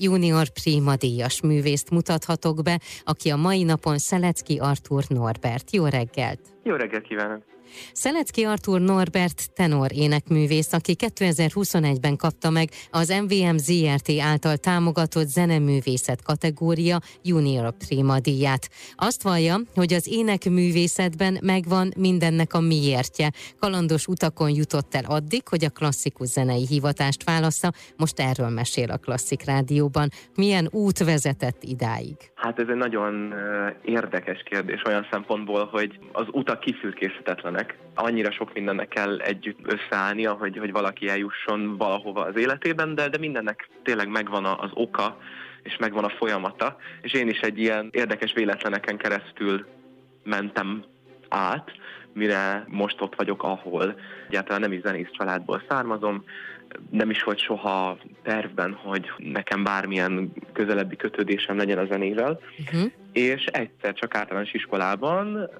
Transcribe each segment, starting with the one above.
Junior Prima díjas művészt mutathatok be, aki a mai napon Szelecki Artur Norbert. Jó reggelt! Jó reggelt kívánok! Szelecki Artur Norbert tenor énekművész, aki 2021-ben kapta meg az MVM ZRT által támogatott zeneművészet kategória Junior Prima díját. Azt vallja, hogy az énekművészetben megvan mindennek a miértje. Kalandos utakon jutott el addig, hogy a klasszikus zenei hivatást válassza, most erről mesél a Klasszik Rádióban. Milyen út vezetett idáig? Hát ez egy nagyon érdekes kérdés olyan szempontból, hogy az utak kifürkészhetetlenek. Embernek annyira sok mindennek kell együtt összeállnia, hogy, hogy valaki eljusson valahova az életében, de, de mindennek tényleg megvan az oka, és megvan a folyamata, és én is egy ilyen érdekes véletleneken keresztül mentem át, mire most ott vagyok, ahol egyáltalán nem is zenész családból származom, nem is volt soha tervben, hogy nekem bármilyen közelebbi kötődésem legyen a zenével, uh-huh. és egyszer csak általános iskolában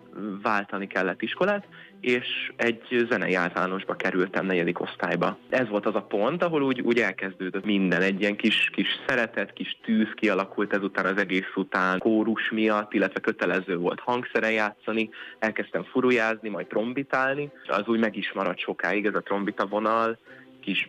váltani kellett iskolát, és egy zenei általánosba kerültem negyedik osztályba. Ez volt az a pont, ahol úgy, úgy elkezdődött minden, egy ilyen kis, kis szeretet, kis tűz kialakult ezután az egész után, kórus miatt, illetve kötelező volt hangszere játszani, elkezdtem furujázni, majd trombitálni, az úgy meg is maradt sokáig ez a trombita vonal, kis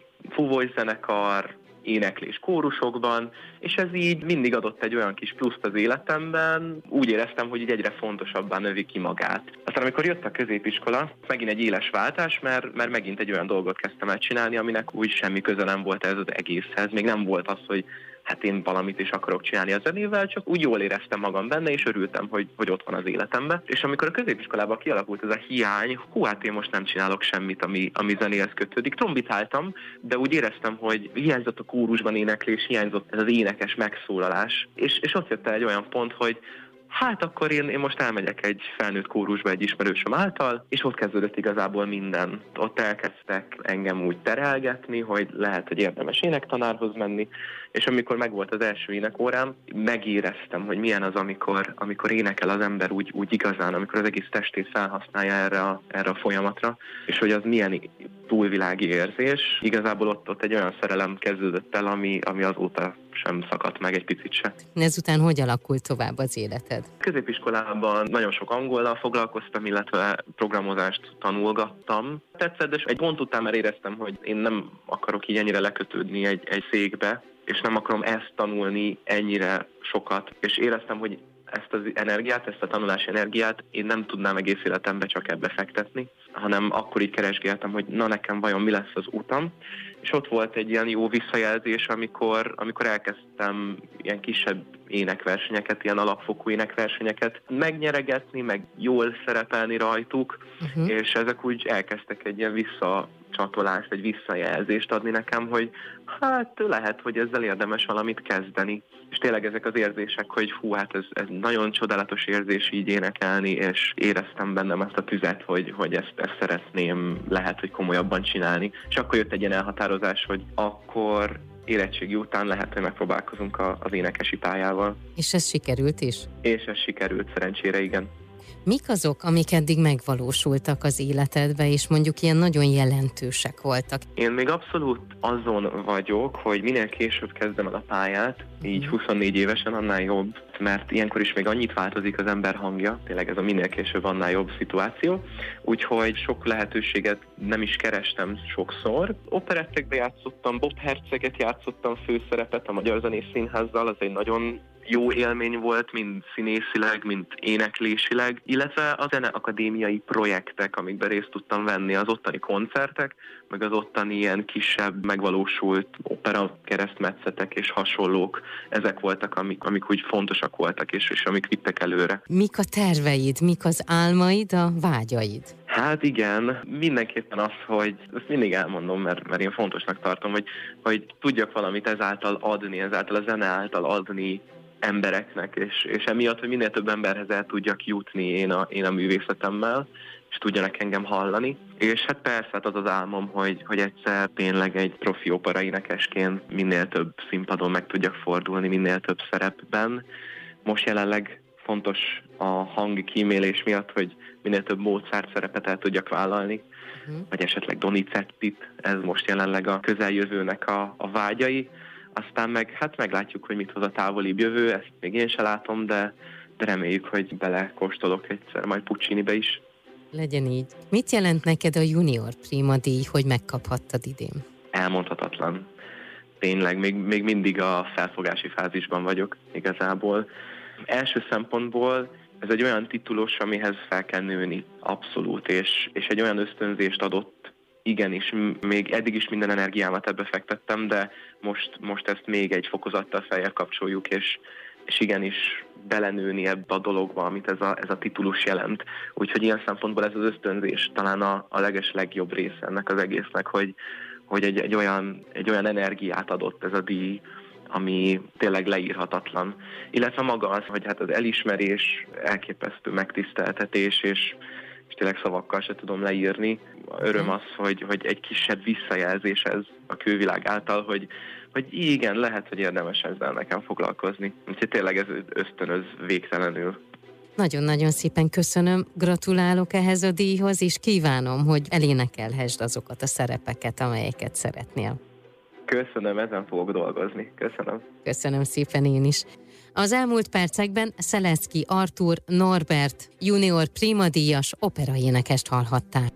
zenekar, éneklés kórusokban, és ez így mindig adott egy olyan kis pluszt az életemben, úgy éreztem, hogy így egyre fontosabbá növi ki magát. Aztán amikor jött a középiskola, megint egy éles váltás, mert, mert megint egy olyan dolgot kezdtem el csinálni, aminek úgy semmi köze nem volt ez az egészhez. Még nem volt az, hogy hát én valamit is akarok csinálni a zenével, csak úgy jól éreztem magam benne, és örültem, hogy, hogy ott van az életemben. És amikor a középiskolában kialakult ez a hiány, hú, hát én most nem csinálok semmit, ami, ami zenéhez kötődik. Trombitáltam, de úgy éreztem, hogy hiányzott a kórusban éneklés, hiányzott ez az énekes megszólalás. És, és ott jött el egy olyan pont, hogy Hát akkor én, én most elmegyek egy felnőtt kórusba egy ismerősöm által, és ott kezdődött igazából minden. Ott elkezdtek engem úgy terelgetni, hogy lehet, hogy érdemes énektanárhoz menni, és amikor megvolt az első énekórám, megéreztem, hogy milyen az, amikor, amikor énekel az ember úgy, úgy igazán, amikor az egész testét felhasználja erre a, erre a folyamatra, és hogy az milyen túlvilági érzés. Igazából ott, ott egy olyan szerelem kezdődött el, ami, ami azóta sem szakadt meg egy picit se. Ezután hogy alakult tovább az életed? Középiskolában nagyon sok angollal foglalkoztam, illetve programozást tanulgattam. Tetszett, de egy pont után már éreztem, hogy én nem akarok így ennyire lekötődni egy, egy székbe, és nem akarom ezt tanulni ennyire sokat. És éreztem, hogy ezt az energiát, ezt a tanulási energiát én nem tudnám egész életembe csak ebbe fektetni, hanem akkor így keresgéltem, hogy na nekem vajon mi lesz az utam, és ott volt egy ilyen jó visszajelzés, amikor, amikor elkezdtem ilyen kisebb énekversenyeket, ilyen alapfokú énekversenyeket megnyeregetni, meg jól szerepelni rajtuk, uh-huh. és ezek úgy elkezdtek egy ilyen visszacsatolást, egy visszajelzést adni nekem, hogy hát lehet, hogy ezzel érdemes valamit kezdeni. És tényleg ezek az érzések, hogy hú, hát ez, ez nagyon csodálatos érzés így énekelni, és éreztem bennem ezt a tüzet, hogy, hogy ezt, ezt szeretném lehet, hogy komolyabban csinálni. És akkor jött egy ilyen elhatározás, hogy akkor érettségi után lehet, hogy megpróbálkozunk az énekesi pályával. És ez sikerült is? És ez sikerült, szerencsére igen. Mik azok, amik eddig megvalósultak az életedbe, és mondjuk ilyen nagyon jelentősek voltak? Én még abszolút azon vagyok, hogy minél később kezdem el a pályát, így 24 mhm. évesen annál jobb, mert ilyenkor is még annyit változik az ember hangja, tényleg ez a minél később annál jobb szituáció, úgyhogy sok lehetőséget nem is kerestem sokszor. Operettekbe játszottam, Bob Herceget játszottam főszerepet a Magyar Zenés Színházzal, az egy nagyon jó élmény volt, mind színészileg, mind éneklésileg, illetve a zeneakadémiai projektek, amikben részt tudtam venni, az ottani koncertek, meg az ottani ilyen kisebb, megvalósult opera keresztmetszetek és hasonlók, ezek voltak, amik, amik úgy fontosak voltak, és, és amik vittek előre. Mik a terveid, mik az álmaid, a vágyaid? Hát igen, mindenképpen az, hogy ezt mindig elmondom, mert, mert én fontosnak tartom, hogy, hogy tudjak valamit ezáltal adni, ezáltal a zene által adni embereknek, és, és emiatt, hogy minél több emberhez el tudjak jutni én a, én a művészetemmel, és tudjanak engem hallani. És hát persze hát az az álmom, hogy, hogy egyszer tényleg egy profi opera énekesként minél több színpadon meg tudjak fordulni, minél több szerepben. Most jelenleg fontos a hangi kímélés miatt, hogy minél több Mozart szerepet el tudjak vállalni, uh-huh. vagy esetleg Donizettit, ez most jelenleg a közeljövőnek a, a vágyai aztán meg, hát meglátjuk, hogy mit hoz a távoli jövő, ezt még én se látom, de, de reméljük, hogy belekóstolok egyszer majd Puccinibe is. Legyen így. Mit jelent neked a Junior Prima díj, hogy megkaphattad idén? Elmondhatatlan. Tényleg, még, még mindig a felfogási fázisban vagyok igazából. Első szempontból ez egy olyan titulus, amihez fel kell nőni, abszolút, és, és egy olyan ösztönzést adott, igenis, még eddig is minden energiámat ebbe fektettem, de most, most ezt még egy fokozattal feljel kapcsoljuk, és, és igenis belenőni ebbe a dologba, amit ez a, ez a titulus jelent. Úgyhogy ilyen szempontból ez az ösztönzés talán a, a leges legjobb része ennek az egésznek, hogy, hogy egy, egy, olyan, egy olyan energiát adott ez a díj, ami tényleg leírhatatlan. Illetve maga az, hogy hát az elismerés, elképesztő megtiszteltetés, és, és tényleg szavakkal se tudom leírni. Öröm mhm. az, hogy, hogy egy kisebb visszajelzés ez a külvilág által, hogy, hogy igen, lehet, hogy érdemes ezzel nekem foglalkozni. Úgyhogy tényleg ez ösztönöz végtelenül. Nagyon-nagyon szépen köszönöm, gratulálok ehhez a díjhoz, és kívánom, hogy elénekelhessd azokat a szerepeket, amelyeket szeretnél. Köszönöm, ezen fogok dolgozni. Köszönöm. Köszönöm szépen én is. Az elmúlt percekben Szeleszki Artur Norbert junior primadíjas operaénekest hallhatták.